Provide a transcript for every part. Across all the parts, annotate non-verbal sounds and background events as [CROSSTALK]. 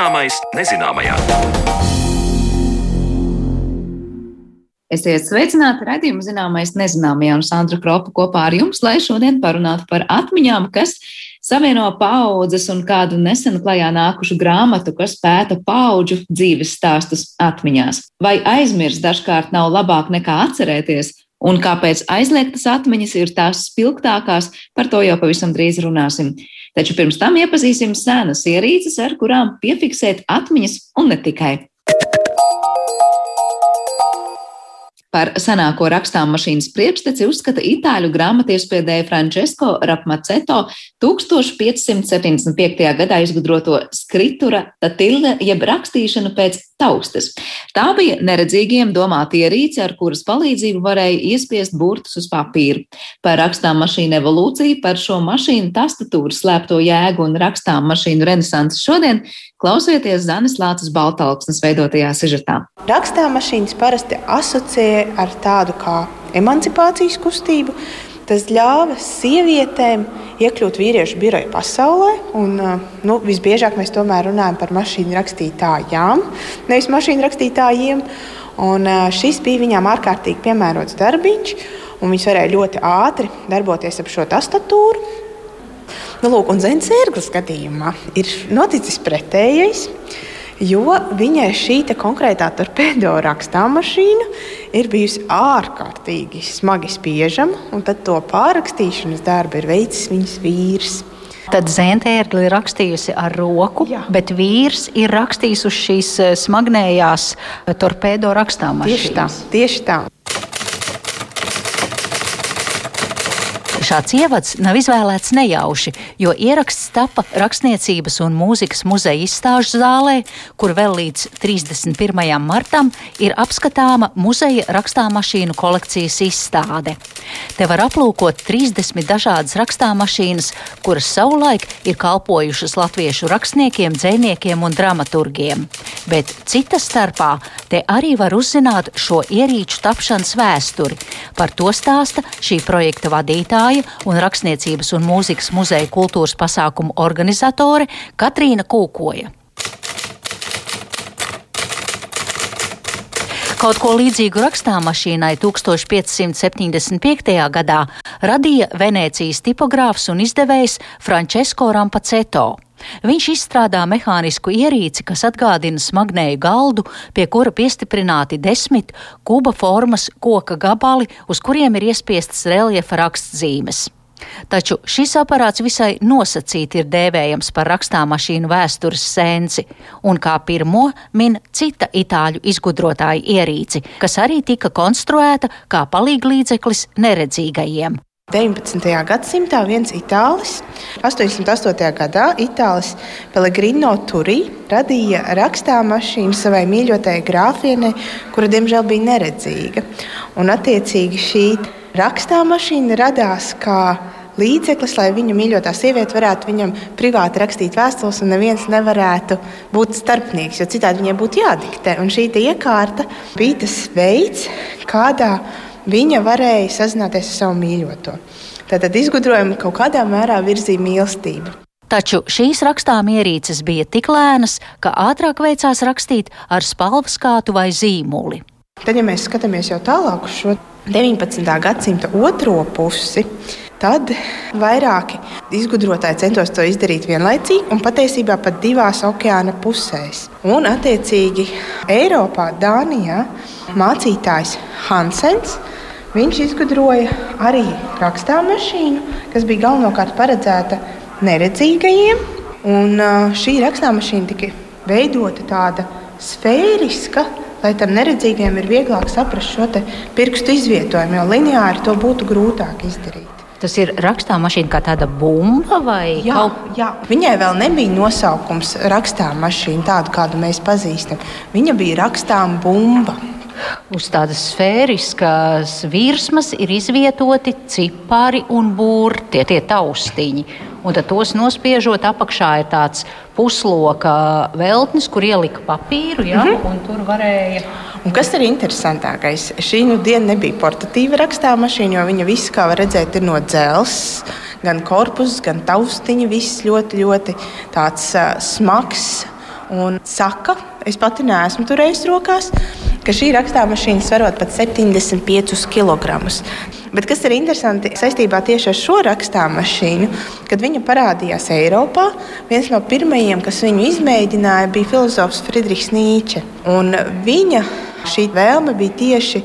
Zināmais nezināmajā. Esiet sveicināti redzējumu zināmais nezināmajā un Sandra Kropa kopā ar jums, lai šodien parunātu par atmiņām, kas savieno paudzes un kādu nesen klajā nākušu grāmatu, kas pēta paudžu dzīves stāstus atmiņās. Vai aizmirst dažkārt nav labāk nekā atcerēties, un kāpēc aizliegtas atmiņas ir tās spilgtākās, par to jau pavisam drīz runāsim. Taču pirms tam iepazīsim senas ierīces, ar kurām piefiksēt atmiņas un ne tikai. Par senāko rakstām mašīnas priekšteci uzskata itāļu grāmatiespiedēja Francesco Rapmaceto 1575. gadā izgudroto skritura tatilga jeb rakstīšanu pēc taustes. Tā bija neredzīgiem domāta ierīce, ar kuras palīdzību varēja iespiest burtus uz papīra. Par rakstām mašīnu evolūciju, par šo mašīnu tastatūru slēpto jēgu un rakstām mašīnu renesansu šodien Klausieties Zanes Lācis Baltalksnes veidotajā sižetā. Rakstāmašīnas parasti asociē ar tādu kā emancipācijas kustību. Tas ļāva sievietēm iekļūt vīriešu biroja pasaulē. Un, nu, visbiežāk mēs tomēr runājam par mašīnu rakstītājām, nevis mašīnu rakstītājiem. Un šis bija viņām ārkārtīgi piemērots darbiņš, un viņas varēja ļoti ātri darboties ap šo tastatūru. Nu, lūk, un Zemes ērglas gadījumā ir noticis pretējais. Jo viņai šī konkrētā torpēdo rakstāmašīna ir bijusi ārkārtīgi smagi spiežama, un to pārrakstīšanas darbu ir veicis viņas vīrs. Tad Zentēra ir rakstījusi ar roku, Jā. bet vīrs ir rakstījis uz šīs eh, smagnējās eh, torpēdo rakstāmašīnas. Tieši tā. Tieši tā. Šāds ievads nav izvēlēts nejauši, jo ieraksts tapa Rakstniecības un mūzikas muzeja izstāžu zālē, kur vēl līdz 31. martam ir apskatāma muzeja rakstāmašīnu kolekcijas izstāde. Te var aplūkot 30 dažādas rakstāmašīnas, kuras savulaik ir kalpojušas latviešu rakstniekiem, dzēniekiem un dramaturgiem. Bet cita starpā te arī var uzzināt šo ierīču tapšanas vēsturi. Par to stāsta šī projekta vadītāja vadītāja un Rakstniecības un mūzikas muzeja kultūras pasākumu organizatore Katrīna Kūkoja. Kaut ko līdzīgu rakstāmašīnai 1575. gadā radīja Venecijas tipogrāfs un izdevējs Francesco Rampaceto. Viņš izstrādā mehānisku ierīci, kas atgādina smagnēju galdu, pie kura piestiprināti desmit kuba formas koka gabali, uz kuriem ir iespiestas reljefa rakstzīmes. Taču šis aparāts visai nosacīti ir dēvējams par rakstāmašīnu vēstures sēnci, un kā pirmo min cita itāļu izgudrotāja ierīci, kas arī tika konstruēta kā palīglīdzeklis neredzīgajiem. 19. gadsimtā viens itālis, 88. gadā itālis Pellegrino Turī radīja rakstāmašīnu savai mīļotajai grāfienei, kura diemžēl bija neredzīga. Un, attiecīgi šī rakstāmašīna radās kā līdzeklis, lai viņa mīļotā sieviete varētu viņam privāti rakstīt vēstules, un neviens nevarētu būt starpnieks, jo citādi viņai būtu jādiktē. Un šī iekārta bija tas veids, kādā viņa varēja sazināties ar savu mīļoto. Tātad izgudrojumi kaut kādā mērā virzīja mīlestību. Taču šīs rakstāmierīces bija tik lēnas, ka ātrāk veicās rakstīt ar spalvaskātu vai zīmuli. Tad, ja mēs skatāmies jau tālāk uz šo 19. gadsimta otro pusi, tad vairāki izgudrotāji centos to izdarīt vienlaicīgi un patiesībā pat divās okeāna pusēs. Un, attiecīgi, Eiropā, Dānijā mācītājs Hansens Viņš izgudroja arī rakstāmašīnu, kas bija galvenokārt paredzēta neredzīgajiem. Un šī rakstāmašīna tika veidota tāda sfēriska, lai tam neredzīgajam ir vieglāk saprast šo pirkstu izvietojumu, jo lineāri to būtu grūtāk izdarīt. Tas ir rakstāmašīna kā tāda bumba vai jā, kaut... jā. Viņai vēl nebija nosaukums rakstāmašīna, tādu kādu mēs pazīstam. Viņa bija rakstām bumba. Uz tādas sfēriskas virsmas ir izvietoti cipari un burti, tie taustiņi. Un tad tos nospiežot apakšā ir tāds pusloka veltnis, kur ielika papīru, ja, mm -hmm. un tur varēja. Un kas ir interesantākais? Šī nu diena nebija portatīva rakstāmašīna, jo viņa viss, kā var redzēt, ir no dzelzs. Gan korpus, gan taustiņi, viss ļoti, ļoti tāds uh, smags un saka, es pati neesmu turējis rokās, ka šī rakstāmašīna svarot pat 75 kg. Bet kas ir interesanti saistībā tieši ar šo rakstāmašīnu, kad viņa parādījās Eiropā, viens no pirmajiem, kas viņu izmēģināja, bija filozofs Friedrichs Nīče. Un viņa šī vēlme bija tieši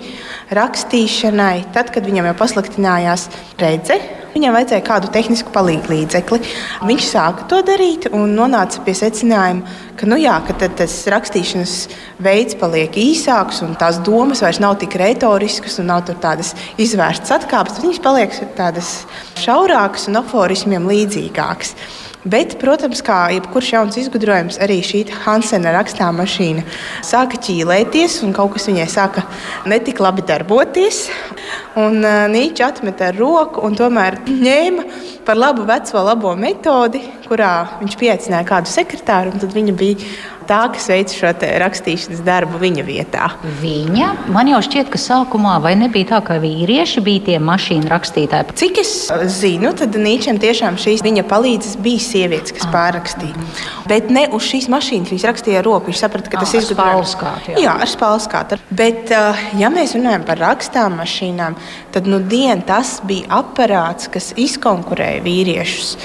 rakstīšanai, tad, kad viņam jau pasliktinājās redzes Viņam vajadzēja kādu tehnisku palīdzību. Viņš sāka to darīt un nonāca pie secinājuma, ka, nu jā, ka tas rakstīšanas veids paliek īsāks un tās domas vairs nav tik retoriskas un nav tādas izvērstas atkāpes. Viņas paliek tādas šaurākas un aforismiem līdzīgākas. Bet, protams, kā jebkurš jauns izgudrojums, arī šī Hansena rakstāmašīna sāka ķīlēties, un kaut kas viņai sāka netik labi darboties. Un uh, Nīča atmeta ar roku un tomēr ņēma par labu veco labo metodi, kurā viņš pieaicināja kādu sekretāru, un tad viņa bija tā, kas veic šo rakstīšanas darbu viņa vietā. Viņa man jau šķiet, ka sākumā vai nebija tā, ka vīrieši bija tie mašīnu rakstītāji. Cik es zinu, tad Nīčam tiešām šīs viņa palīdzes bija sievietes, kas ah. pārrakstīja. Bet ne uz šīs mašīnas viņš rakstīja ar roku. Viņš saprata, ka tas ir spēlskāts. Jā. jā, ar spēlskātu. Bet, uh, ja mēs runājam par rakstām mašīnām, tad nu dien tas bija aparāts, kas izkonkurēja vīriešus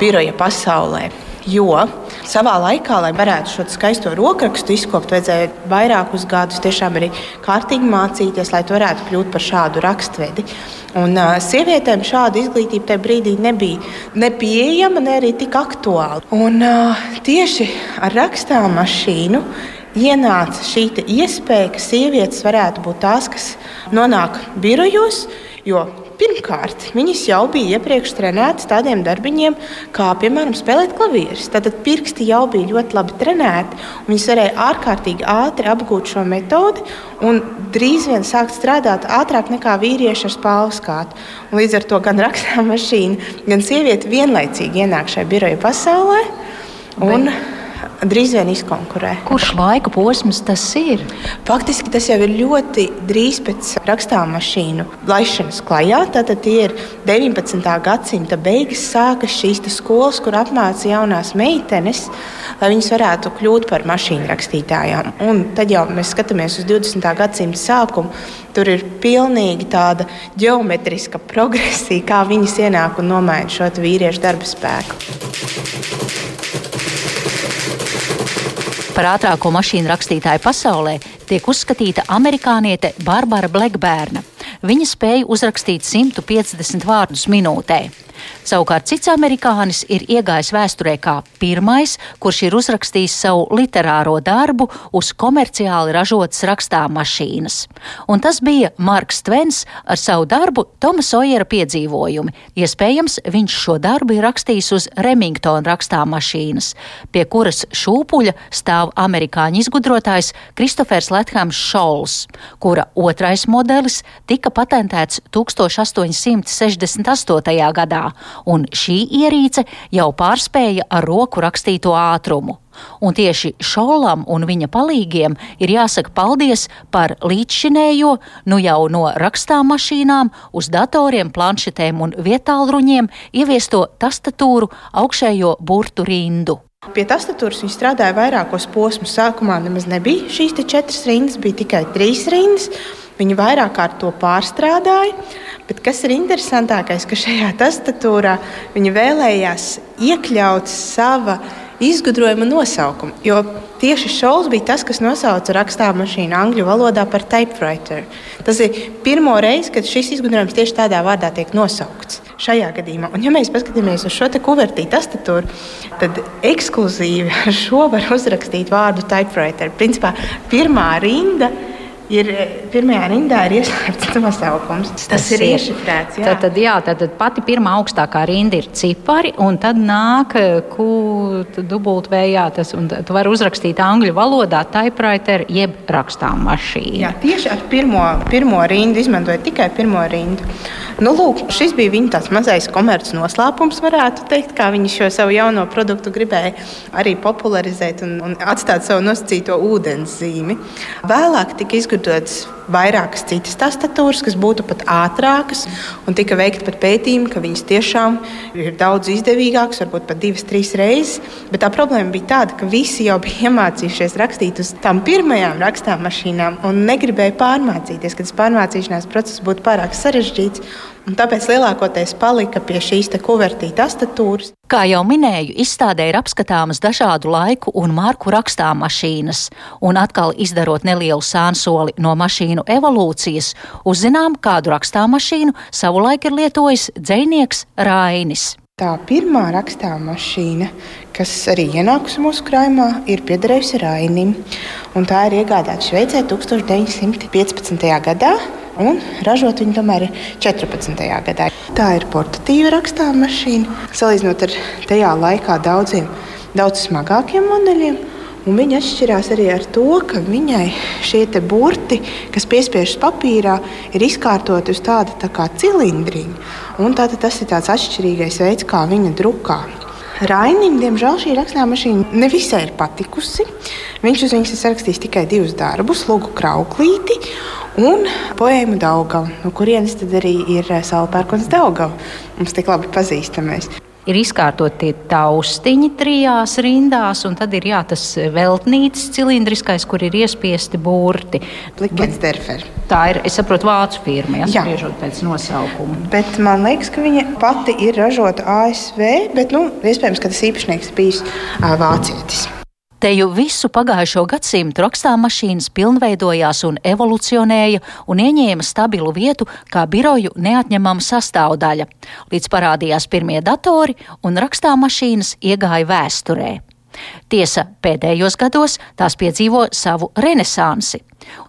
biroja pasaulē. Jo savā laikā, lai varētu šo skaisto rokrakstu izkopt, vajadzēja vairākus gadus tiešām arī kārtīgi mācīties, lai varētu kļūt par šādu rakstvedi. Un, uh, sievietēm šāda izglītība tajā brīdī nebija ne pieejama, ne arī tik aktuāla. Un, uh, tieši ar rakstām mašīnu ienāca šī iespēja, ka sievietes varētu būt tās, kas nonāk birojos, jo Pirmkārt, viņas jau bija iepriekš trenētas tādiem darbiņiem, kā piemēram spēlēt klavierus. Tad pirksti jau bija ļoti labi trenēti. Viņas varēja ārkārtīgi ātri apgūt šo metodi un drīz vien sākt strādāt ātrāk nekā vīrieši ar spālu skātu. Līdz ar to gan rakstāmašīna, gan sieviete vienlaicīgi ienāk šajā biroja pasaulē. Un, Bet drīz vien izkonkurē. Kurš laika posms tas ir? Faktiski tas jau ir ļoti drīz pēc rakstāmašīnu laišanas klajā. Tātad ir 19. gadsimta beigas, sākas šīs skolas, kur apmāca jaunās meitenes, lai viņas varētu kļūt par mašīnu rakstītājām. Un tad jau mēs skatāmies uz 20. gadsimta sākumu. Tur ir pilnīgi tāda geometriska progresija, kā viņas ienāk un nomaina šo vīriešu darba spēku. Par ātrāko mašīnu rakstītāju pasaulē tiek uzskatīta amerikāniete Barbara Blackbērna. Viņa spēja uzrakstīt 150 vārdus minūtē. Savukārt cits amerikānis ir iegājis vēsturē kā pirmais, kurš ir uzrakstījis savu literāro darbu uz komerciāli ražotas rakstāmašīnas. Un tas bija Marks Tvens ar savu darbu Toma Sojera piedzīvojumi. Iespējams, viņš šo darbu ir rakstījis uz Remingtona rakstāmašīnas, pie kuras šūpuļa stāv amerikāņu izgudrotājs Kristofers Lethams Šols, kura otrais modelis tika patentēts 1868. gadā un šī ierīce jau pārspēja ar roku rakstīto ātrumu. Un tieši Šolam un viņa palīgiem ir jāsaka paldies par līdzšinējo, nu jau no rakstām mašīnām uz datoriem, planšetēm un vietālruņiem ieviesto tastatūru augšējo burtu rindu. Pie tastatūras viņi strādāja vairākos posmos. Sākumā nemaz nebija šīs četras rindas, bija tikai trīs rindas. Viņi vairāk kārt to pārstrādāja. Bet kas ir interesantākais, ka šajā tastatūrā viņi vēlējās iekļaut savu izgudrojuma nosaukumu. Jo tieši Šols bija tas, kas nosauca rakstāmašīnu angļu valodā par typewriter. Tas ir pirmo reizi, kad šis izgudrojums tieši tādā vārdā tiek nosaukts. Šajā gadījumā, un ja mēs paskatāmies uz šo kuvertītu tastatūru, tad ekskluzīvi ar šo var uzrakstīt vārdu typewriter. Principā pirmā rinda ir ir eh, pirmajā rindā ir ieslēgts nosaukums. Tas, tas ir iešifrēts. Tad, tad, jā, tad pati pirmā augstākā rinda ir cipari, un tad nāk Q-dubultvējā. Tu vari uzrakstīt angļu valodā typewriter jeb rakstām mašīnu. Jā, tieši ar pirmo, pirmo rindu izmantojot tikai pirmo rindu. Nu, lūk, šis bija viņa tāds mazais komerces noslēpums, varētu teikt, kā viņi šo savu jauno produktu gribēja arī popularizēt un, un atstāt savu nosacīto ūdens zīmi. Vēlāk tika could. Vairākas citas tastatūras, kas būtu pat ātrākas, un tika veikti pat pētījumi, ka viņas tiešām ir daudz izdevīgākas, varbūt pat divas, trīs reizes. Bet tā problēma bija tāda, ka visi jau bija iemācījušies rakstīt uz tām pirmajām rakstām mašīnām un negribēja pārmācīties, ka tas pārmācīšanās process būtu pārāk sarežģīts. Tāpēc lielākoties palika pie šīs kuvertīta tastatūras. Kā jau minēju, izstādē ir apskatāmas dažādu laiku un marku rakstāmašīnas, un atkal izdarot nelielu sānsoli no mašīnu evolūcijas, uzzinām, kādu rakstāmašīnu savulaik ir lietojis dzēnieks Rainis. Tā pirmā rakstāmašīna, kas arī ienākusi mūsu krājumā, ir piederējusi Rainim. Tā ir iegādāta Šveicē 1915. gadā un ražot viņu tomēr 14. gadā. Tā ir portatīva rakstāma mašīna, salīdzinot ar tajā laikā daudziem, daudz smagākiem modeļiem. Un viņa atšķirās arī ar to, ka viņai šie burti, kas piespiežas papīrā, ir izkārtoti uz tāda tā kā cilindriņa. Tas ir tāds atšķirīgais veids, kā viņa drukā. Rainim, diemžēl, šī rakstāmašīna nevisai ir patikusi. Viņš uz viņas ir sarakstījis tikai divus darbus, Lūgu krauklīti un poēmu Daugava, no kurienes arī ir Salpērkons Daugava, mums tik labi pazīstamais ir izkārtot tie taustiņi trijās rindās, un tad ir jā, tas veltnītis cilindriskais, kur ir iespiesti burti. Tā ir, es saprotu, vācu firma, ja spriežot pēc nosaukuma. Bet man liekas, ka viņa pati ir ražota ASV, bet nu, iespējams, ka tas īpašnieks bijis vācietis. Te jau visu pagājušo gadsimtu rakstāmašīnas pilnveidojās un evolucionēja un ieņēma stabilu vietu kā biroju neatņemama sastāvdaļa, līdz parādījās pirmie datori un rakstāmašīnas iegāja vēsturē. Tiesa, pēdējos gados tās piedzīvo savu renesansi,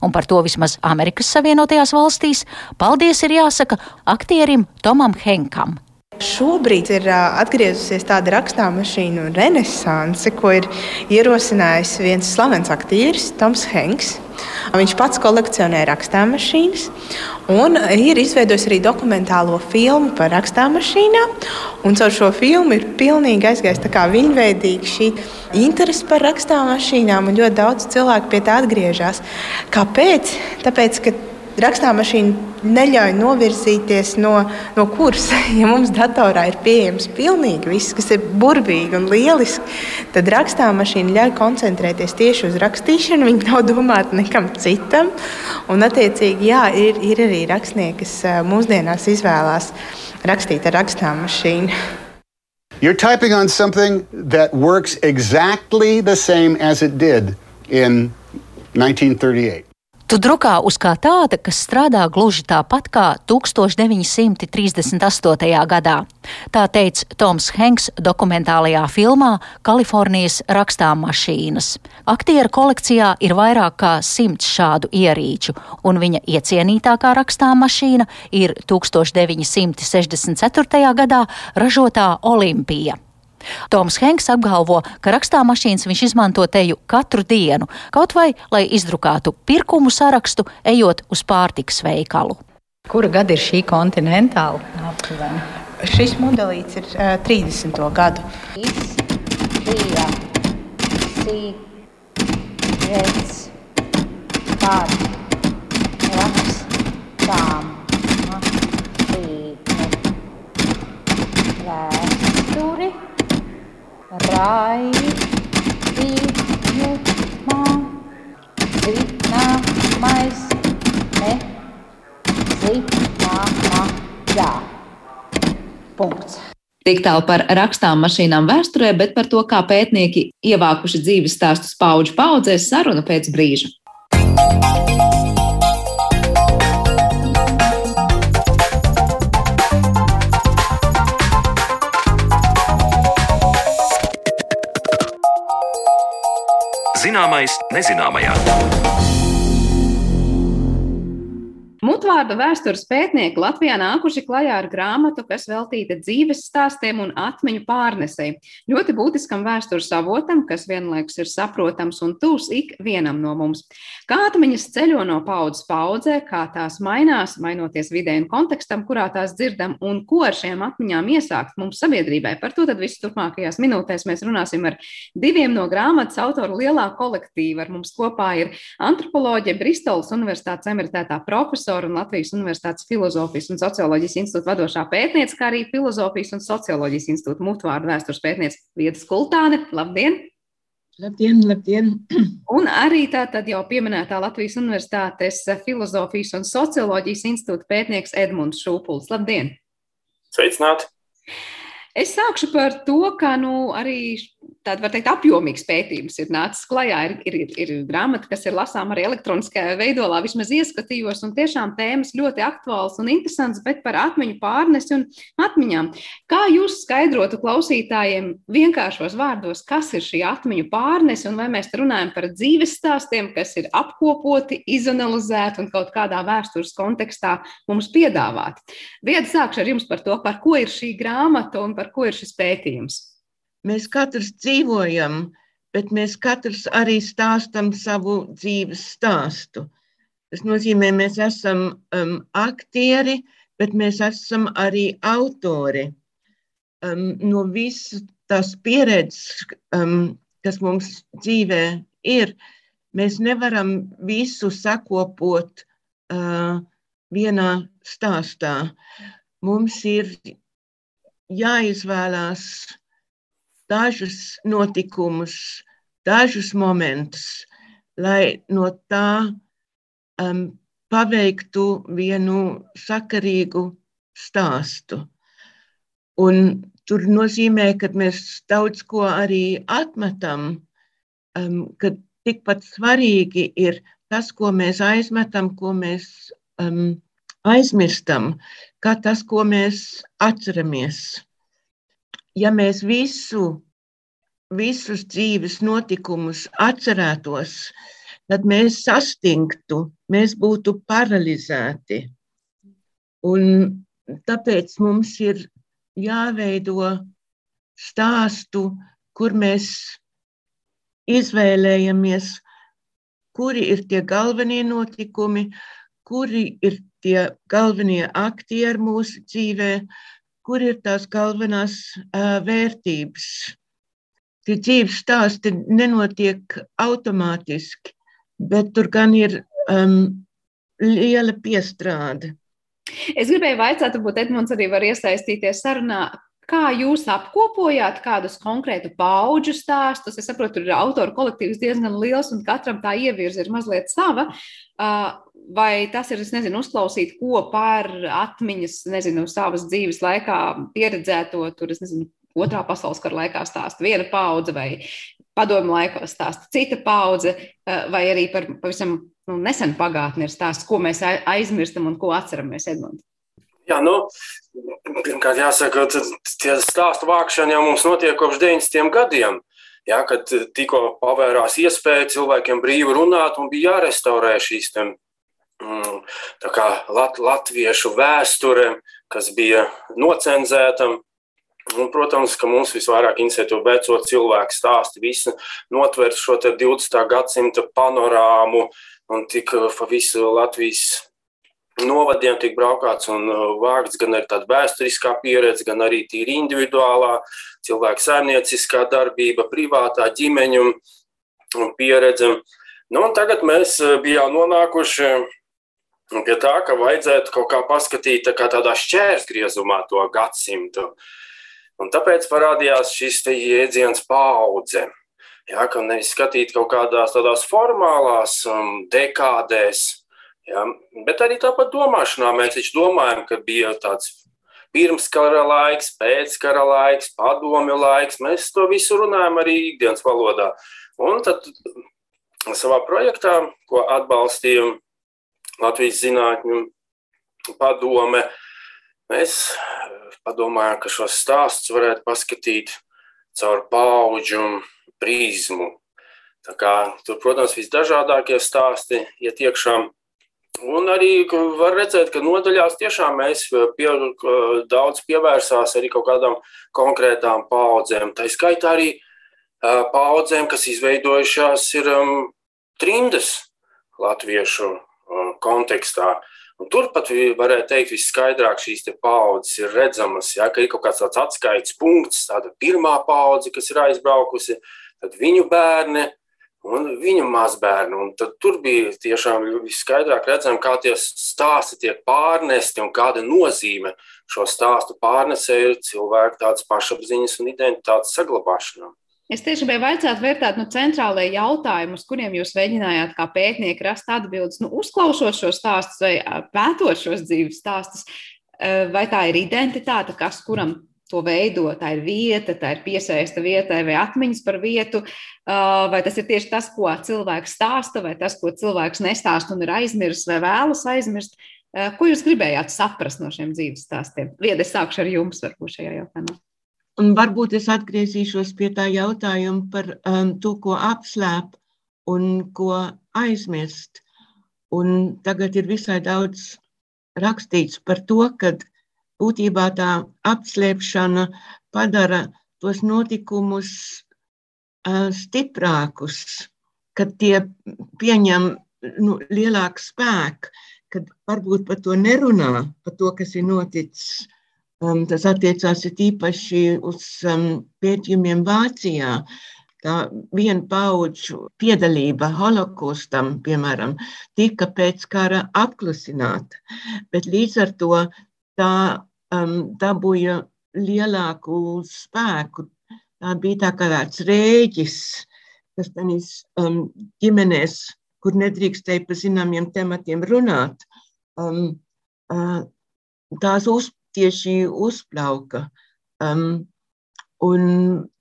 un par to vismaz Amerikas Savienotajās valstīs paldies ir jāsaka aktierim Tomam Henkam. Šobrīd ir atgriezusies tāda rakstāmašīnu renesanse, ko ir ierosinājis viens slavens aktieris, Toms Hanks. Viņš pats kolekcionē rakstāmašīnas un ir izveidojis arī dokumentālo filmu par rakstāmašīnām. Caur šo filmu ir pilnīgi aizgājis viņveidīgi šī interese par rakstāmašīnām, un ļoti daudz cilvēku pie tā atgriežas. Kāpēc? Tāpēc, ka rakstāmašīna neļauj novirzīties no, no kursa. [LAUGHS] Ja mums datorā ir pieejams pilnīgi viss, kas ir burvīgi un lieliski, tad rakstāmašīna ļauj koncentrēties tieši uz rakstīšanu. Viņa nav domāta nekam citam. Un, attiecīgi, jā, ir, ir arī rakstnieki, kas mūsdienās izvēlās rakstīt ar rakstāmašīnu. [LAUGHS] You're typing on something that works exactly the same as it did in 1938. Tu drukā uz kā tāda, kas strādā gluži tāpat kā 1938. gadā. Tā teica Toms Hanks dokumentālajā filmā Kalifornijas rakstāmmašīnas. Aktiera kolekcijā ir vairāk kā simts šādu ierīču, un viņa iecienītākā rakstāmmašīna ir 1964. gadā ražotā Olimpija. Toms Henks apgalvo, ka rakstāmašīnas viņš izmanto teju katru dienu, kaut vai lai izdrukātu pirkumu sarakstu, ejot uz pārtikas veikalu. Kura gada ir šī kontinentāla? Aptuveni. Šis modelis ir uh, 30. gadu. Bija sīkets par rakstām mašīnu vēsturi raidījumā zināmais nezināmā. Punkts. Tik tālu par rakstām mašīnām vēsturē, bet par to, kā pētnieki ievākuši dzīves stāstus paudžu paudzēs, saruna pēc brīža. Zināmais nezināmajā. Mutvārdu vēstures pētnieki Latvijā nākuši klajā ar grāmatu, kas veltīta dzīves stāstiem un atmiņu pārnesēji. Ļoti būtiskam vēstures avotam, kas vienlaikus ir saprotams un tūs ik vienam no mums. Kā atmiņas ceļo no paudzes paudzē, kā tās mainās, mainoties vidē un kontekstam, kurā tās dzirdam, un ko ar šiem atmiņām iesākt mums sabiedrībai. Par to tad visu turpmākajās minūtēs mēs runāsim ar diviem no grāmatas autoru lielā kolektīva. Ar mums kopā ir antropoloģija Bristolas Universitātes emeritētā profesora profesora un Latvijas Universitātes filozofijas un socioloģijas institūta vadošā pētniece, kā arī filozofijas un socioloģijas institūta mutvārdu vēstures pētniece Vieta Skultāne. Labdien! Labdien, labdien! [CLEARS THROAT] Un arī tā tad jau pieminētā Latvijas Universitātes filozofijas un socioloģijas institūta pētnieks Edmunds Šūpuls. Labdien! Sveicināti! Es sākšu par to, ka nu, arī tāda, var teikt, apjomīgs pētījums ir nācis klajā. Ir, ir, ir, grāmata, kas ir lasāma arī elektroniskajā veidolā, vismaz ieskatījos, un tiešām tēmas ļoti aktuāls un interesants, bet par atmiņu pārnesi un atmiņām. Kā jūs skaidrotu klausītājiem vienkāršos vārdos, kas ir šī atmiņu pārnese, un vai mēs runājam par dzīves stāstiem, kas ir apkopoti, izanalizēti un kaut kādā vēstures kontekstā mums piedāvāti? Vieta sākšu ar jums par to, par ko ir šī grāmata un par ko ir šis pētījums. Mēs katrs dzīvojam, bet mēs katrs arī stāstam savu dzīves stāstu. Tas nozīmē, mēs esam um, aktieri, bet mēs esam arī autori. Um, no visas tās pieredzes, um, kas mums dzīvē ir, mēs nevaram visu sakopot uh, vienā stāstā. Mums ir jāizvēlās dažus notikumus, dažus momentus, lai no tā um, paveiktu vienu sakarīgu stāstu. Un tur nozīmē, ka mēs daudz ko arī atmetam, um, ka tikpat svarīgi ir tas, ko mēs aizmetam, ko mēs um, aizmirstam, kā tas, ko mēs atceramies ja mēs visu, visus dzīves notikumus atcerētos, tad mēs sastingtu, mēs būtu paralizēti. Un tāpēc mums ir jāveido stāstu, kur mēs izvēlējamies, kuri ir tie galvenie notikumi, kuri ir tie galvenie aktieri mūsu dzīvēm kur ir tās galvenās uh, vērtības. Tie dzīves stāsti nenotiek automātiski, bet tur gan ir um, liela piestrāde. Es gribēju vaicāt, varbūt Edmunds arī var iesaistīties sarunā. Kā jūs apkopojāt kādus konkrētu pauģu stāstus? Es saprotu, tur ir autoru kolektīvs diezgan liels, un katram tā ievirza ir mazliet sava. Vai tas ir, es nezinu, uzklausīt ko par atmiņas, nezinu, savas dzīves laikā pieredzēto, tur, es nezinu, otrā pasaules kara laikā stāsta viena paudze vai padomu laikā stāsta cita paudze, vai arī par pavisam nu, nesenu pagātni ir stāsts, ko mēs aizmirstam un ko atceramies, Edmunds? Jā, nu, pirmkārt, jāsaka, ka tie stāstu vākšana jau mums notiek kopš 90. gadiem. Jā, kad tikko pavērās iespēja cilvēkiem brīvi runāt un bija jārestaurē šīs te, mm, kā, lat, latviešu vēsture, kas bija nocenzēta. Un, protams, ka mums visvairāk interesē veco cilvēku stāstu, visu notvert šo 20. gadsimta panorāmu un tik pa visu Latvijas novadiem tiek braukāts un uh, vākts gan arī tāda vēsturiskā pieredze, gan arī tīri individuālā cilvēka saimnieciskā darbība, privātā ģimeņu pieredze. Nu, tagad mēs uh, bijām nonākuši pie tā, ka vajadzētu kaut kā paskatīt tā kā tādā šķērsgriezumā to gadsimtu. Un tāpēc parādījās šis jēdziens paudze. Jā, ka nevis skatīt kaut kādās tādās formālās um, dekādēs, Ja? Bet arī tāpat domāšanā mēs taču domājam, ka bija tāds pirmskara laiks, pēckara laiks, padomju laiks. Mēs to visu runājam arī ikdienas valodā. Un tad savā projektā, ko atbalstīja Latvijas zinātņu padome, mēs padomājām, ka šos stāstus varētu paskatīt caur paudžu prizmu. Kā, tur, protams, visdažādākie stāsti iet ja iekšā Un arī var redzēt, ka nodaļās tiešām mēs pie, daudz pievērsās arī kaut kādām konkrētām paudzēm. Tā skaitā arī paudzēm, kas izveidojušās ir um, trimdas latviešu uh, kontekstā. Un turpat varētu teikt, visskaidrāk šīs paudzes ir redzamas. Ja, ka ir kaut kāds tāds atskaites punkts, tāda pirmā paudze, kas ir aizbraukusi, tad viņu bērni, un viņa mazbērni. Un tur bija tiešām skaidrāk redzams, kā tie stāsti tiek pārnesti un kāda nozīme šo stāstu pārnesē ir cilvēku tādas pašapziņas un identitātes saglabāšanā. Es tieši gribēju vaicāt, vērtēt nu, centrālajie jautājumi, uz kuriem jūs mēģinājāt kā pētnieki rast atbildes, nu, uzklausot šos stāstus vai pētot šos dzīves stāstus. Vai tā ir identitāte, kas kuram to veido. Tā ir vieta, tā ir piesaista vietai vai atmiņas par vietu, vai tas ir tieši tas, ko cilvēks stāsta, vai tas, ko cilvēks nestāsta un ir aizmirsis vai vēlas aizmirst. Ko jūs gribējāt saprast no šiem dzīves stāstiem? Viedi, es sākšu ar jums, varbūt šajā jautājumā. Un varbūt es atgriezīšos pie tā jautājuma par um, to, ko apslēp un ko aizmirst. Un tagad ir visai daudz rakstīts par to, ka būtībā tā apslēpšana padara tos notikumus stiprākus, kad tie pieņem nu, lielāku spēku, kad varbūt par to nerunā, par to, kas ir noticis. Um, tas attiecās īpaši uz um, pētījumiem Vācijā. Tā viena paudžu piedalība holokaustam, piemēram, tika pēc kara apklusināta, bet līdz ar to tā um, dabūja lielāku spēku. Tā bija tā kā tāds rēģis, kas tenīs um, ģimenēs, kur nedrīkstēja par zināmiem tematiem runāt, um, uh, tās uz, tieši uzplauka. Um, un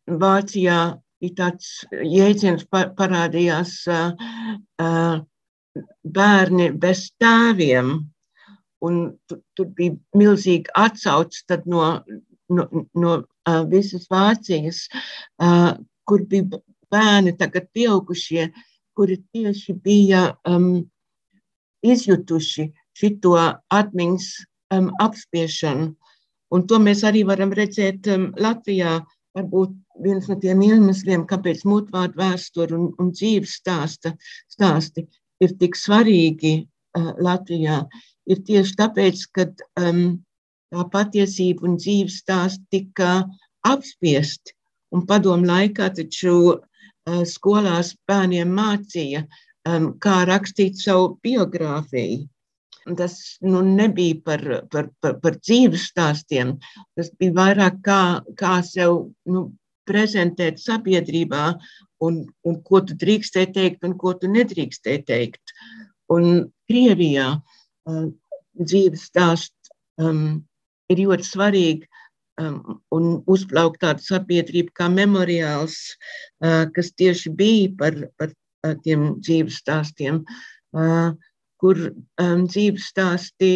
Vācijā ir tāds jēdziens par, parādījās uh, uh, bērni bez tēviem, un tur, tur bija milzīga atsauce no, no, no uh, visas Vācijas, uh, kur bija bērni, tagad pieaugušie, kuri tieši bija um, izjutuši šito atmiņas um, apspiešanu. Un to mēs arī varam redzēt um, Latvijā. Varbūt viens no tiem iemesliem, kāpēc mutvārdu vēsture un, un dzīves stāsta, stāsti ir tik svarīgi uh, Latvijā, ir tieši tāpēc, ka um, tā patiesība un dzīves stāsts tika apspiesti. Un padomu laikā taču uh, skolās bērniem mācīja, um, kā rakstīt savu biogrāfiju. Tas nu, nebija par, par, par, par dzīves stāstiem, tas bija vairāk kā, kā sev nu, prezentēt sabiedrībā, un, un ko tu drīkstēji teikt, un ko tu nedrīkstēji teikt. Un Krievijā uh, Um, dzīves stāsts um, ir ļoti svarīgi um, un uzplaukt tādu sabiedrību kā memoriāls, uh, kas tieši bija par, par uh, tiem dzīves stāstiem, uh, kur um, dzīves stāstī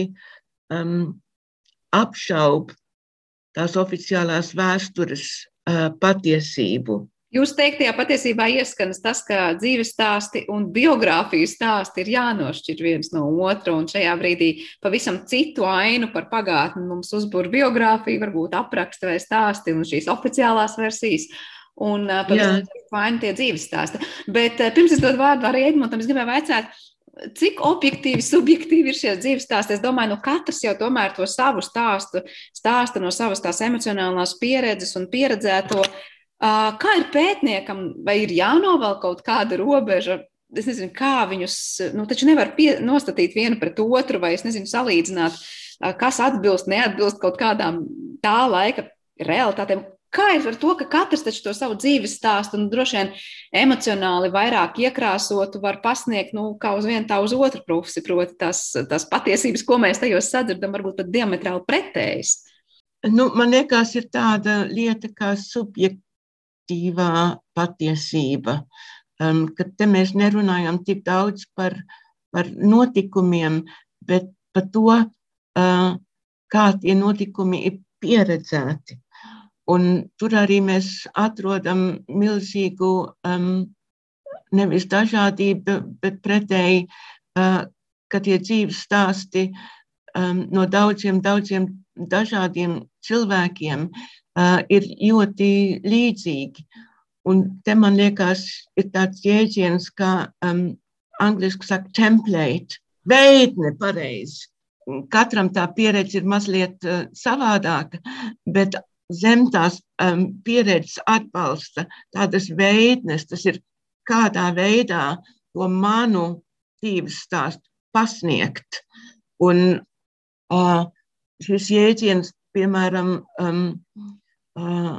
um, apšaub tās oficiālās vēstures uh, patiesību. Jūs teiktajā patiesībā ieskanas tas, ka dzīves stāsti un biogrāfiju stāsti ir jānošķir viens no otra, un šajā brīdī pavisam citu ainu par pagātni mums uzbūr biogrāfija, varbūt apraksta vai stāsti un šīs oficiālās versijas. Un pavisam citu ainu tie dzīves stāsti. Bet pirms es dodu vārdu arī Edmontam, es gribēju vaicāt, cik objektīvi, subjektīvi ir šie dzīves stāsti. Es domāju, nu katrs jau tomēr to savu stāstu stāsta no savas tās emocionālās pieredzes un pieredzēto. Kā ir pētniekam, vai ir jānovelk kaut kāda robeža? Es nezinu, kā viņus, nu, taču nevar pie, nostatīt vienu pret otru, vai es nezinu, salīdzināt, kas atbilst, neatbilst kaut kādām tā laika realitātēm. Kā ir ar to, ka katrs taču to savu dzīves stāstu un droši vien emocionāli vairāk iekrāsotu var pasniegt, nu, kā uz vienu, tā uz otru pusi, proti tās, tās patiesības, ko mēs tajos sadzirdam, varbūt pat diametrāli pretējas? Nu, man liekas, ir tāda lieta kā subjektīva objektīvā patiesība. Um, kad te mēs nerunājam tik daudz par, par notikumiem, bet par to, uh, kā tie notikumi ir pieredzēti. Un tur arī mēs atrodam milzīgu um, nevis dažādību, bet pretēji, uh, ka tie dzīves stāsti um, no daudziem, daudziem dažādiem cilvēkiem ir ļoti līdzīgi. Un te man liekas, ir tāds jēdziens, kā um, angļuiski saka, template, veidne pareizi. Katram tā pieredze ir mazliet uh, savādāka, bet zem tās um, pieredzes atbalsta tādas veidnes, tas ir kādā veidā to manu dzīves stāstu pasniegt. Un uh, šis jēdziens, piemēram, um, uh,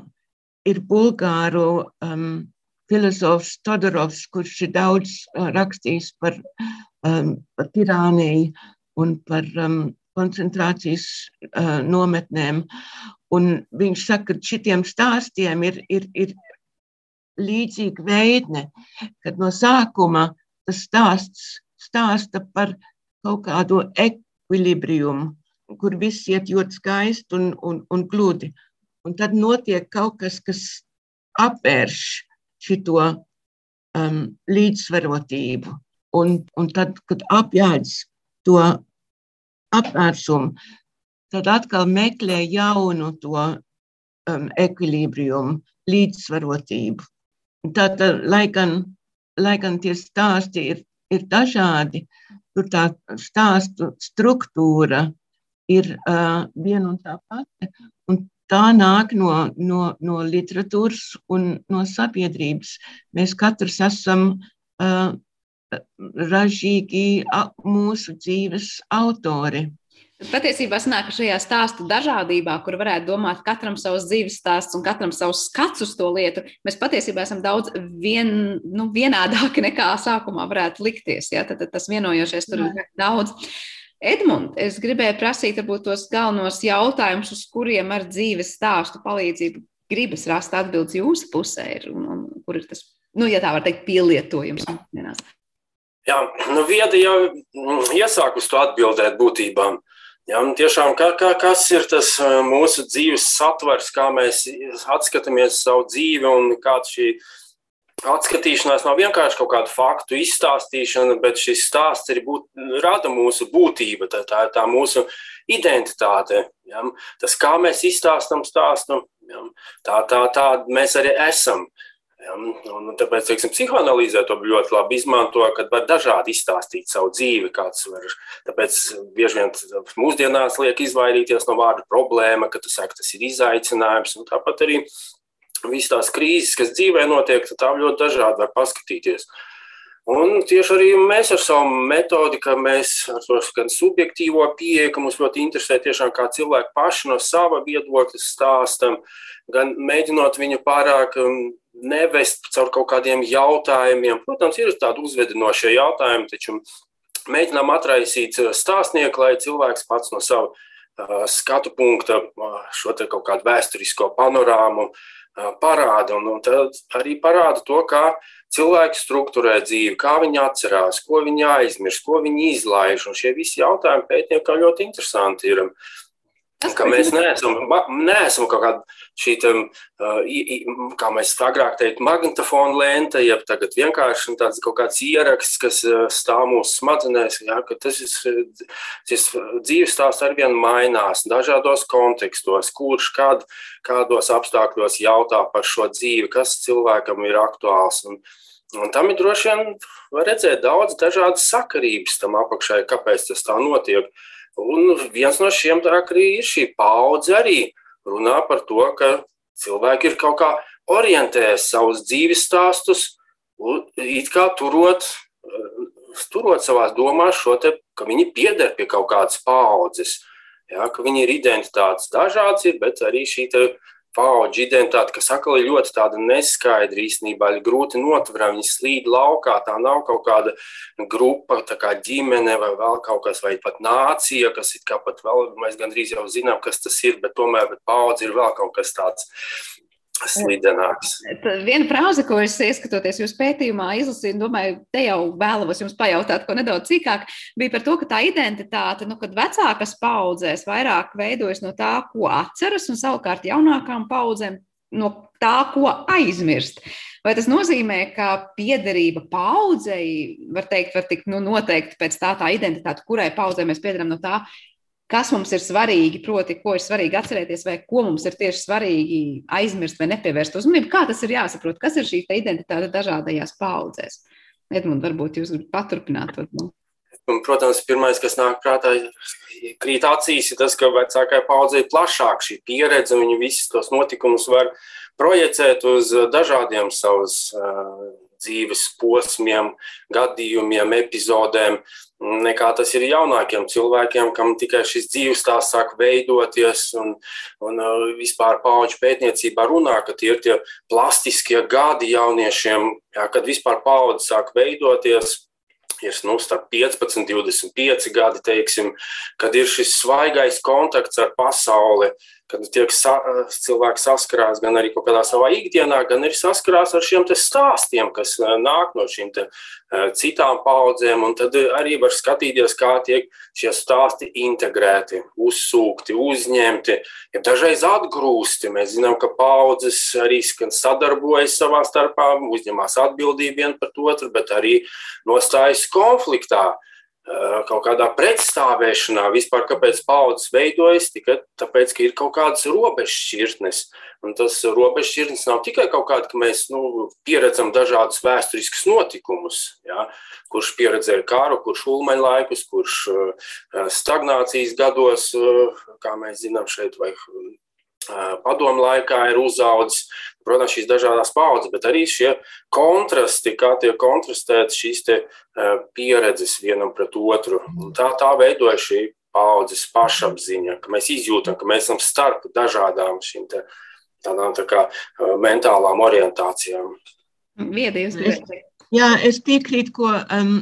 ir bulgāru um, filozofs Todorovs, kurš ir daudz uh, rakstījis par, um, par tirāniju un par um, koncentrācijas uh, nometnēm. Un viņš saka, ka šitiem stāstiem ir, ir, ir līdzīga veidne, kad no sākuma tas stāsts stāsta par kaut kādu ekvilibriumu, kur viss iet ļoti skaisti un, un, un gludi. Un tad notiek kaut kas, kas apvērš šo um, līdzsvarotību. Un, un tad, kad apjēdz to apvērsumu, tad atkal meklē jaunu to um, ekvilibriumu, līdzsvarotību. Tātad, lai gan, lai gan tie stāsti ir, ir dažādi, tur tā stāstu struktūra ir uh, viena un tā pati. Un tā nāk no, no, no literatūras un no sabiedrības. Mēs katrs esam uh, ražīgi mūsu dzīves autori. Patiesībā sanāk, ka šajā stāstu dažādībā, kur varētu domāt, katram savs dzīves stāsts un katram savs skats uz to lietu, mēs patiesībā esam daudz vien, nu, vienādāki nekā sākumā varētu likties. Ja? Tad, tad tas vienojošais tur ir daudz. Edmund, es gribēju prasīt varbūt tos galvenos jautājumus, uz kuriem ar dzīves stāstu palīdzību gribas rast atbildes jūsu pusē, ir, un, un kur ir tas, nu, ja tā var teikt, pielietojums. Jā, nu, vieda jau iesāk uz to atbildēt būtībām. Jā, tiešām, kā, kā, kas ir tas mūsu dzīves satvers, kā mēs atskatāmies savu dzīvi un kāda šī atskatīšanās nav vienkārši kaut kāda faktu izstāstīšana, bet šis stāsts arī būt, rada mūsu būtību, tā, tā tā mūsu identitāte. Ja? Tas, kā mēs izstāstam stāstu, ja? tā, tā, tā mēs arī esam. Ja, un tāpēc, teiksim, psihoanalīzē to ļoti labi izmanto, kad var dažādi izstāstīt savu dzīvi. Var, tāpēc bieži vien mūsdienās liek izvairīties no vārda problēma, ka tu saki, tas ir izaicinājums. Tāpat arī visas tās krīzes, kas dzīvē notiek, tā ļoti dažādi var paskatīties. Un tieši arī mēs ar savu metodi, ka mēs ar to gan subjektīvo pieeju, ka mums ļoti interesē tiešām kā cilvēki paši no sava viedokļa stāstam, gan mēģinot viņu pārāk um, nevest caur kaut kādiem jautājumiem. Protams, ir tādi uzvedinošie jautājumi, taču mēģinām atraisīt uh, stāstnieku, lai cilvēks pats no sava uh, skatu punkta uh, šo kaut kādu vēsturisko panorāmu uh, parāda. Un, un tad arī parāda to, kā cilvēki struktūrē dzīvi, kā viņi atcerās, ko viņi aizmirst, ko viņi izlaiž. Un šie visi jautājumi pētniekam ļoti interesanti ir. Ka mēs neesam, neesam kaut kāda šī, tam, kā mēs agrāk teiktu, magnetofona lente, jeb tagad vienkārši tāds kaut kāds ieraksts, kas stāv mūsu smadzenēs. Ja, tas ir, šis dzīves stāsts ar vienu mainās dažādos kontekstos, kurš kad, kādos apstākļos jautā par šo dzīvi, kas cilvēkam ir aktuāls. Un, Un tam ir droši vien redzēt daudz dažādas sakarības tam apakšai, kāpēc tas tā notiek. Un viens no šiem arī ir šī paudze arī runā par to, ka cilvēki ir kaut kā orientējuši savus dzīves stāstus, it kā turot, turot savā domās šo te, ka viņi pieder pie kaut kādas paudzes. Ja, ka viņi ir identitātes dažādas, bet arī šī paudžu identitāte, kas atkal ir ļoti tāda neskaidra īstenībā, ir grūti notverama. Viņi slīd laukā, tā nav kaut kāda grupa, tā kā ģimene vai vēl kaut kas, vai pat nācija, kas ir kā pat vēl, mēs gandrīz jau zinām, kas tas ir, bet tomēr bet paudze ir vēl kaut kas tāds slidenāks. Viena frāze, ko es ieskatoties jūsu pētījumā, izlasīju, domāju, te jau vēlos jums pajautāt, ko nedaudz cīkāk, bija par to, ka tā identitāte, nu, kad vecākas paudzēs vairāk veidojas no tā, ko atceras, un savukārt jaunākām paudzēm no tā, ko aizmirst. Vai tas nozīmē, ka piederība paudzei, var teikt, var tikt nu, noteikti pēc tā, tā identitāte, kurai paudzei mēs piederam no tā, kas mums ir svarīgi, proti, ko ir svarīgi atcerēties, vai ko mums ir tieši svarīgi aizmirst vai nepievērst uzmanību. Kā tas ir jāsaprot? Kas ir šī identitāte dažādajās paudzēs? Edmund, varbūt jūs gribat paturpināt. Nu? Un, protams, pirmais, kas nāk prātā, krīt acīs, ir tas, ka vecākai paudzei ir plašāka šī pieredze, viņi visus tos notikumus var projicēt uz dažādiem savus uh, dzīves posmiem, gadījumiem, epizodēm, nekā tas ir jaunākiem cilvēkiem, kam tikai šis dzīves stāsts sāk veidoties, un, un vispār pauģu pētniecībā runā, ka tie ir tie plastiskie gadi jauniešiem, jā, kad vispār paudzes sāk veidoties. Ir nu, starp 15, 25 gadi, teiksim, kad ir šis svaigais kontakts ar pasauli, kad tiek sa, cilvēks saskarās gan arī kaut kādā savā ikdienā, gan arī saskarās ar šiem stāstiem, kas eh, nāk no šīm te, uh, citām paudzēm. Tad arī var skatīties, kā tiek šie stāsti integrēti, uzsūkti, uzņemti, ja dažreiz atgrūsti. Mēs zinām, ka paudzes arī sadarbojas savā starpā, uzņemās atbildību vien par otru, bet arī nostājas konfliktā kaut kādā pretstāvēšanā vispār, kāpēc paudzes veidojas, tikai tāpēc, ka ir kaut kādas robežšķirtnes. Un tas robežšķirtnes nav tikai kaut kāda, ka mēs nu, pieredzam dažādus vēsturiskus notikumus, ja, kurš pieredzēja karu, kurš ulmaņa laikus, kurš stagnācijas gados, kā mēs zinām šeit, vai padomu laikā ir uzaudzis. Protams, šīs dažādas paudzes, bet arī šie kontrasti, kā tiek kontrastētas šīs pieredzes vienam pret otru. Un tā, tā veidoja šī paudzes pašapziņa, ka mēs izjūtam, ka mēs esam starp dažādām šīm te, tādām tā kā mentālām orientācijām. Viedījums, es, jā, es piekrītu, ko um,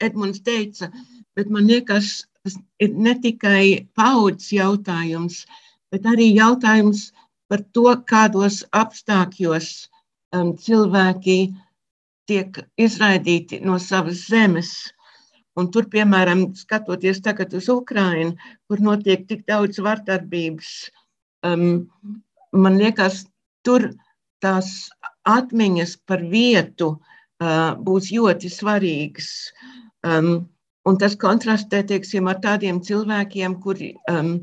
Edmunds teica, bet man liekas, tas ir ne tikai paudzes jautājums, uh, bet arī jautājums par to, kādos apstākļos um, cilvēki tiek izraidīti no savas zemes. Un tur, piemēram, skatoties tagad uz Ukrajinu, kur notiek tik daudz vardarbības, um, man liekas, tur tās atmiņas par vietu uh, būs ļoti svarīgas. Um, un tas kontrastē teiksim, ar tādiem cilvēkiem, kuri um,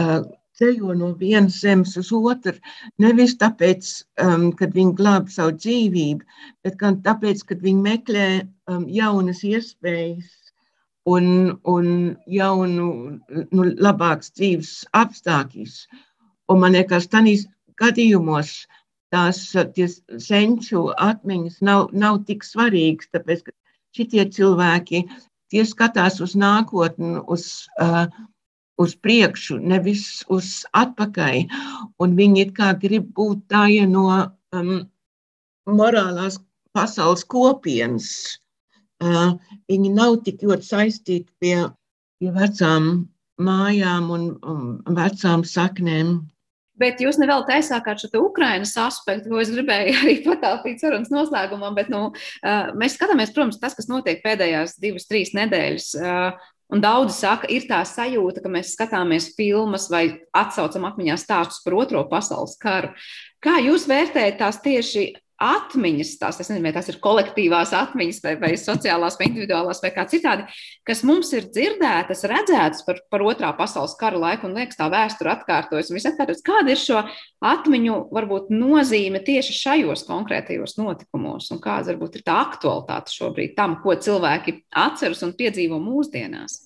uh, ceļo no vienas zemes uz otru. Nevis tāpēc, um, ka viņi glāb savu dzīvību, bet gan tāpēc, ka viņi meklē um, jaunas iespējas un, un jaunu, nu, labākus dzīves apstākļus. Un man liekas, tādīs gadījumos tās senču atmiņas nav, nav tik svarīgas, tāpēc ka šitie cilvēki tie skatās uz nākotni, uz uh, uz priekšu, nevis uz atpakaļ. Un viņi it kā grib būt tāja no um, morālās pasaules kopienas. Uh, viņi nav tik ļoti saistīti pie, pie vecām mājām un um, vecām saknēm. Bet jūs nevēlat aizsākt šo Ukraiņas aspektu, ko es gribēju arī patāpīt sarunas noslēgumā. Bet, nu, uh, mēs skatāmies, protams, tas, kas notiek pēdējās divas, trīs nedēļas. Un daudzi saka, ir tā sajūta, ka mēs skatāmies filmas vai atsaucam atmiņā stāstus par Otro pasaules karu. Kā jūs vērtējat tās tieši atmiņas, tās, nezinu, vai tās ir kolektīvās atmiņas, vai, vai sociālās, vai individuālās, vai kā citādi, kas mums ir dzirdētas, redzētas par, par Otrā pasaules kara laiku, un liekas, tā vēsture atkārtojas. atkārtojas. Kāda ir šo atmiņu varbūt, nozīme tieši šajos konkrētajos notikumos, un kāda varbūt ir tā aktualitāte šobrīd tam, ko cilvēki atceras un piedzīvo mūsdienās?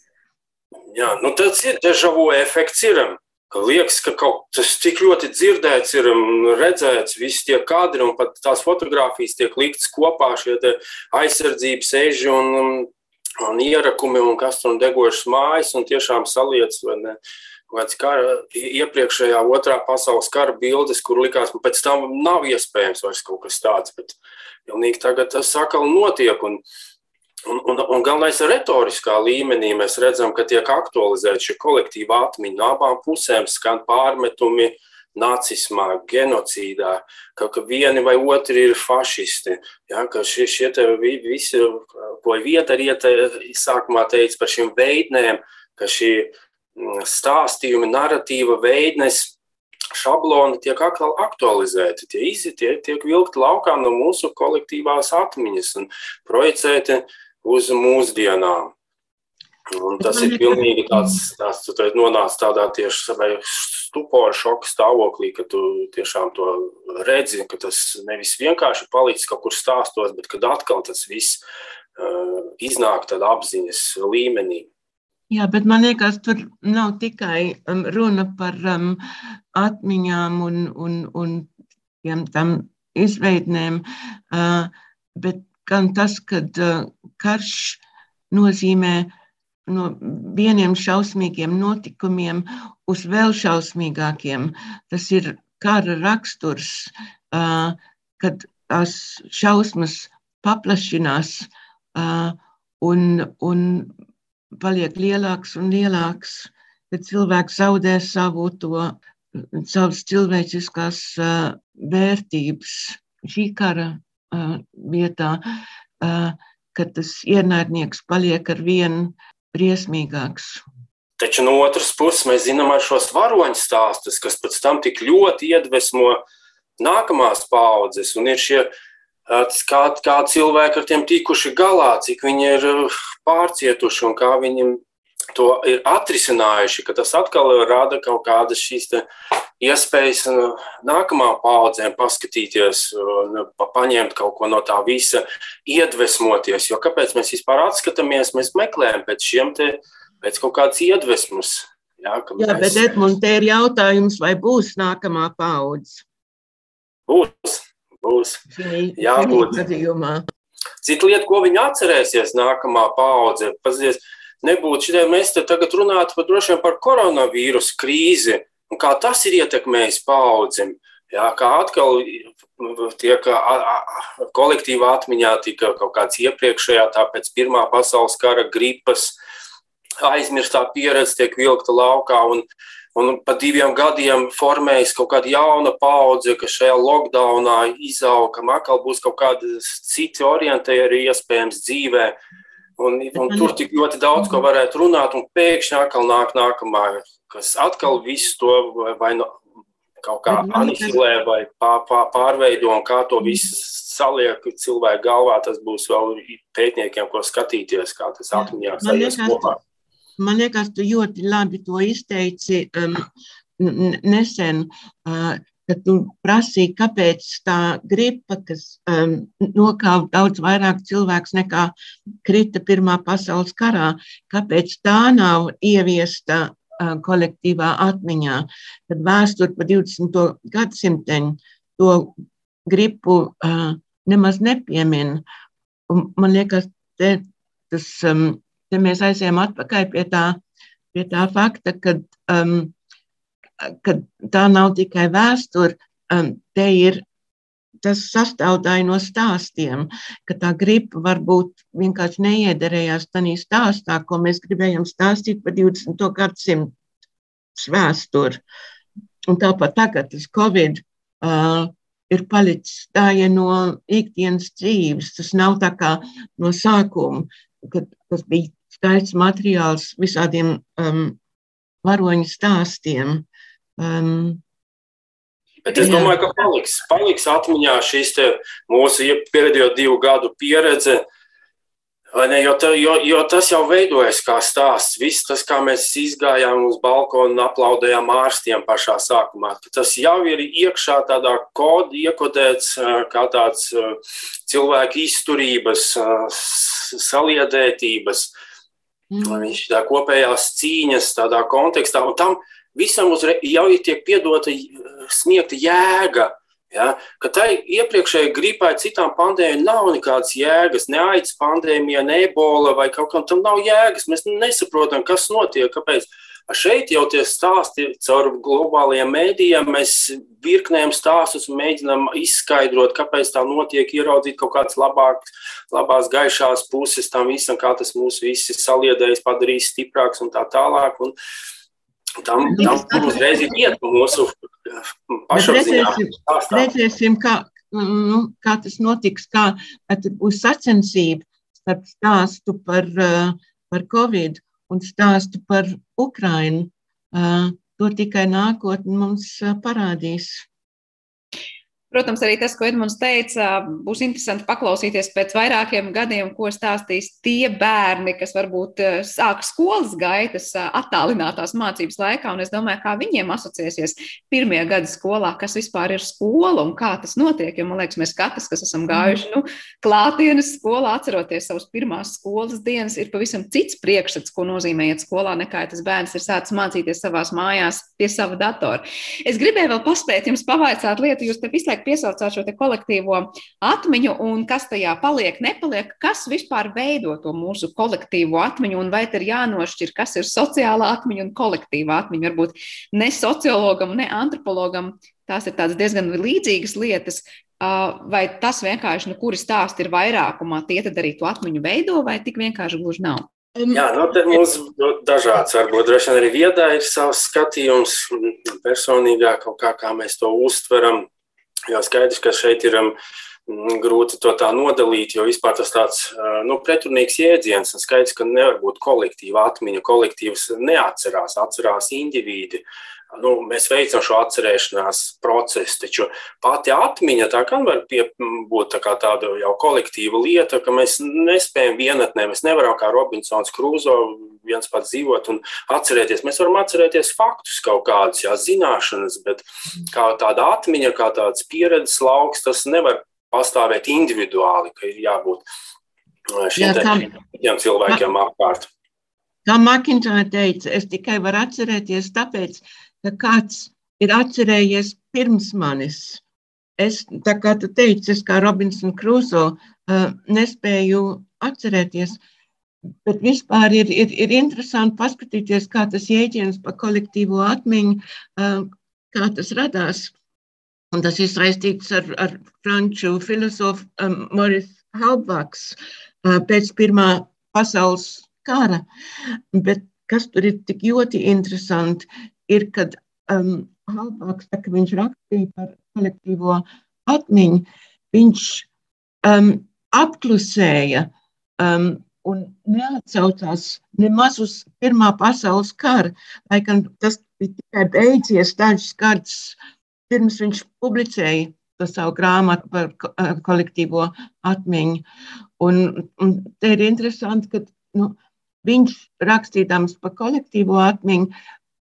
Jā, nu tas ir dežavu efekts. Ir liekas, ka kaut kas tik ļoti dzirdēts, ir redzēts, visi tie kadri un pat tās fotogrāfijas tiek liktas kopā, šie aizsardzības eži un, un ierakumi un kas tur degošas mājas un tiešām saliec, vai ne? Kāds kara, iepriekšējā otrā pasaules kara bildes, kur likās, ka pēc tam nav iespējams vairs kaut kas tāds, bet pilnīgi tagad tas atkal notiek. Un, Un, un, un galvenais ir retoriskā līmenī. Mēs redzam, ka tiek aktualizēta šī kolektīva atmiņa no abām pusēm, skan pārmetumi nacismā, genocīdā, ka, ka vieni vai otri ir fašisti. Ja, ka šie, šie visi, ko vieta te, sākumā teica par šīm veidnēm, ka šī mm, stāstījuma, narratīva veidnes šabloni tiek atkal aktualizēti, tie, izi, tie tiek vilkti laukā no mūsu kolektīvās atmiņas un projicēti uz mūsdienām. Un tas ir pilnīgi tāds, tāds tu nonāc tādā tieši stupora šoka stāvoklī, ka tu tiešām to redzi, ka tas nevis vienkārši palicis kaut kur stāstos, bet kad atkal tas viss uh, iznāk tādā apziņas līmenī. Jā, bet man liekas, tur nav tikai um, runa par um, atmiņām un, un, un tiem, tam izveidnēm, uh, bet gan tas, ka uh, karš nozīmē no vieniem šausmīgiem notikumiem uz vēl šausmīgākiem. Tas ir kara raksturs, kad tās šausmas paplašinās un, un paliek lielāks un lielāks, kad cilvēks zaudē savu to, savas cilvēciskās vērtības šī kara vietā, kad tas ienaidnieks paliek ar vienu briesmīgāks. Taču no otras puses mēs zinām ar šos varoņu stāstus, kas pēc tam tik ļoti iedvesmo nākamās paudzes. Un ir šie kā, kā cilvēki ar tiem tikuši galā, cik viņi ir pārcietuši un kā viņiem to ir atrisinājuši, ka tas atkal rada kaut kādas šīs iespējas nākamām paudzēm paskatīties, pa, paņemt kaut ko no tā visa, iedvesmoties. Jo kāpēc mēs vispār atskatāmies, mēs meklējam pēc šiem te, pēc kaut kādas iedvesmas. Jā, Jā mēs... bet Edmund, te ir jautājums, vai būs nākamā paudze? Būs, būs. Jā, būs. Cita lieta, ko viņi atcerēsies nākamā paudze, pazies, nebūtu šitie, mēs te tagad runātu par droši vien par koronavīrusu krīzi un kā tas ir ietekmējis paudzim. Jā, kā atkal tiek kolektīvā atmiņā tika kaut kāds iepriekšējā, tāpēc Pirmā pasaules kara gripas aizmirstā pieredze tiek vilkta laukā. Un, un pa diviem gadiem formējas kaut kāda jauna paudze, kas šajā lockdownā izauga, kam atkal būs kaut kāda cita orientēja iespējams dzīvē. Un, un tur tik ļoti daudz ko varētu runāt, un pēkšņi atkal nāk nākamā, kas atkal visu to vai no, kaut kā anihilē vai pār, pār, pārveido, un kā to visu saliek cilvēku galvā. Tas būs vēl pētniekiem, ko skatīties, kā tas atmiņā sajies kopā. Man liekas, tu ļoti labi to izteici um, nesen. Uh, kad tu prasīji, kāpēc tā gripa, kas um, nokāva daudz vairāk cilvēku nekā krita Pirmā pasaules karā, kāpēc tā nav ieviesta uh, kolektīvā atmiņā. Tad vēsture par 20. gadsimteņu to gripu uh, nemaz nepiemin. Un man liekas, te, tas, um, te mēs aizējām atpakaļ pie tā, pie tā fakta, ka um, ka tā nav tikai vēsture, um, te ir tas sastāvdaļa no stāstiem, ka tā gripa varbūt vienkārši neiederējās tādā stāstā, ko mēs gribējām stāstīt par 20. gadsimtu vēsturi. Un tāpat tagad tas Covid uh, ir palicis tāja no ikdienas dzīves. Tas nav tā kā no sākuma, kad tas bija skaists materiāls visādiem um, varoņu stāstiem. Um, Bet es domāju, ka paliks, paliks atmiņā šīs mūsu pēdējo divu gadu pieredze. Ne, jo, ta, jo, jo tas jau veidojas kā stāsts. Viss tas, kā mēs izgājām uz balkonu un aplaudējām ārstiem pašā sākumā, tas jau ir iekšā tādā kodā iekodēts kā tāds cilvēku izturības, saliedētības, mm. tā kopējās cīņas tādā kontekstā. Un tam visam uzreiz jau tiek piedota sniegta jēga. Ja, ka tai iepriekšējai gripai, citām pandēmijām nav nekādas jēgas, ne aids pandēmija, ne ebola vai kaut kam tam nav jēgas. Mēs nesaprotam, kas notiek, kāpēc. Šeit jau tie stāsti caur globālajiem mēdījiem, mēs virknējam stāstus mēģinām izskaidrot, kāpēc tā notiek, ieraudzīt kaut kādas labākas, labās, gaišās puses tam visam, kā tas mūs visi saliedējas, padarīs stiprāks un tā tālāk. Un, uh, Tam, tam uzreiz ir vieta mūsu pašapziņā. Redzēsim, kā, nu, kā tas notiks, kā būs sacensība starp stāstu par, par Covid un stāstu par Ukrainu. to tikai nākotne mums parādīs. Protams, arī tas, ko Edmunds teica, būs interesanti paklausīties pēc vairākiem gadiem, ko stāstīs tie bērni, kas varbūt eh, sāk skolas gaitas eh, attālinātās mācības laikā. Un es domāju, kā viņiem asociēsies pirmie gadi skolā, kas vispār ir skola un kā tas notiek. Jo man liekas, mēs katrs, kas esam gājuši nu, klātienes skolā, atceroties savas pirmās skolas dienas, ir pavisam cits priekšstats, ko nozīmē iet skolā, nekā tas bērns ir sācis mācīties savās mājās pie sava datora. Es gribēju vēl paspēt jums pavaicāt lietu, jūs te visu laiku piesaucāt šo kolektīvo atmiņu, un kas tajā paliek, nepaliek, kas vispār veido to mūsu kolektīvo atmiņu, un vai te ir jānošķir, kas ir sociālā atmiņa un kolektīvā atmiņa. Varbūt ne sociologam, ne antropologam tās ir diezgan līdzīgas lietas. Vai tas vienkārši, nu, kuri stāsti ir vairākumā, tie tad arī to atmiņu veido, vai tik vienkārši gluži nav? Jā, nu, te mums dažāds, varbūt droši vien arī viedā ir savs skatījums, personīgā kaut kā, kā mēs to uztveram. Jā, skaidrs, ka šeit ir um, grūti to tā nodalīt, jo vispār tas tāds uh, nu, pretrunīgs jēdziens. Skaidrs, ka nevar būt kolektīva atmiņa. Kolektīvs neatcerās, atcerās indivīdi. Nu, mēs veicam šo atcerēšanās procesu, taču pati atmiņa tā gan var pie, būt tā tāda jau kolektīva lieta, ka mēs nespējam vienatnē, mēs nevaram kā Robinsons Krūzo viens pats dzīvot un atcerēties. Mēs varam atcerēties faktus kaut kādus, jā, zināšanas, bet kā tāda atmiņa, kā tāds pieredzes lauks, tas nevar pastāvēt individuāli, ka ir jābūt šiem jā, cilvēkiem apkārt. Kā Makintāja teica, es tikai varu atcerēties tāpēc, kāds ir atcerējies pirms manis. Es, tā kā tu teici, es kā Robinson Crusoe uh, nespēju atcerēties, uh, Bet vispār ir, ir, ir interesanti paskatīties, kā tas jēdziens par kolektīvo atmiņu, kā tas radās. Un tas ir saistīts ar, ar franču filozofu um, Moris Halbvaks uh, pēc Pirmā pasaules kara. Bet kas tur ir tik ļoti interesanti, ir, kad um, Halbvaks, tā, ka viņš rakstīja par kolektīvo atmiņu, viņš um, apklusēja um, un neatsaucās nemaz uz Pirmā pasaules kara, lai gan tas bija tikai beidzies dažas gadus pirms viņš publicēja to savu grāmatu par eh, kolektīvo atmiņu. Un, un te ir interesanti, ka nu, viņš rakstījams par kolektīvo atmiņu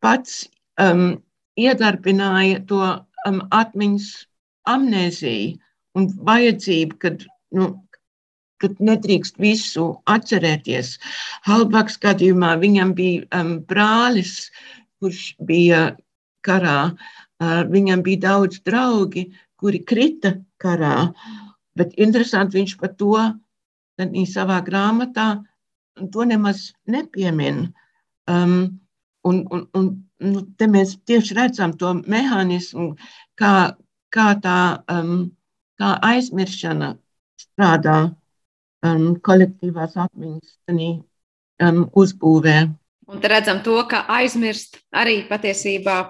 pats um, iedarbināja to um, atmiņas amnēziju un vajadzību, kad nu, ka nedrīkst visu atcerēties. Halbaks gadījumā viņam bija um, brālis, kurš bija karā. Uh, viņam bija daudz draugi, kuri krita karā. Bet interesanti viņš par to savā grāmatā to nemaz nepiemin. Um, un, un, un, nu, te mēs tieši redzam to mehānismu, kā, kā tā um, kā aizmiršana strādā um, kolektīvās atmiņas um, uzbūvē. Un te redzam to, ka aizmirst arī patiesībā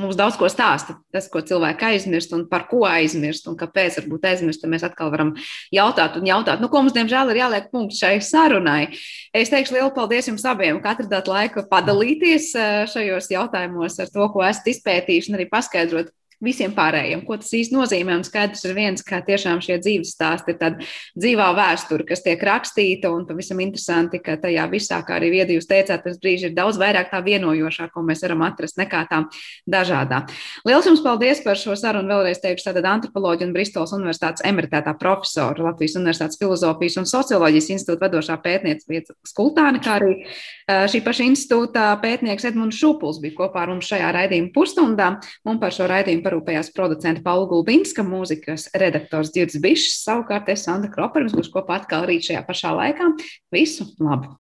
mums daudz ko stāsta. Tas, ko cilvēki aizmirst un par ko aizmirst un kāpēc varbūt aizmirst, mēs atkal varam jautāt un jautāt, nu, ko mums, diemžēl, ir jāliek punkts šai sarunai. Es teikšu lielu paldies jums abiem, ka atradāt laiku padalīties uh, šajos jautājumos ar to, ko esat izpētījuši un arī paskaidrot visiem pārējiem, ko tas īsti nozīmē. Un skaidrs ir viens, ka tiešām šie dzīves stāsti ir tāda dzīvā vēsture, kas tiek rakstīta, un pavisam interesanti, ka tajā visā, kā arī viedi jūs teicāt, tas brīži ir daudz vairāk tā vienojošā, ko mēs varam atrast, nekā tā dažādā. Lielas jums paldies par šo sarunu. Vēlreiz teikšu, tātad antropoloģija un Bristols Universitātes emeritētā profesora, Latvijas Universitātes filozofijas un socioloģijas institūta vadošā pētniece Vieta Skultāne, kā arī šī paša institūta pētnieks Edmunds Šupuls bija kopā ar mums šajā raidījuma pusstundā. Un par šo raidījumu parūpējās producenta Paula Gulbinska, mūzikas redaktors Dzirds Bišs, savukārt es Sandra Kropa, mums būs kopā atkal rīt šajā pašā laikā. Visu labu!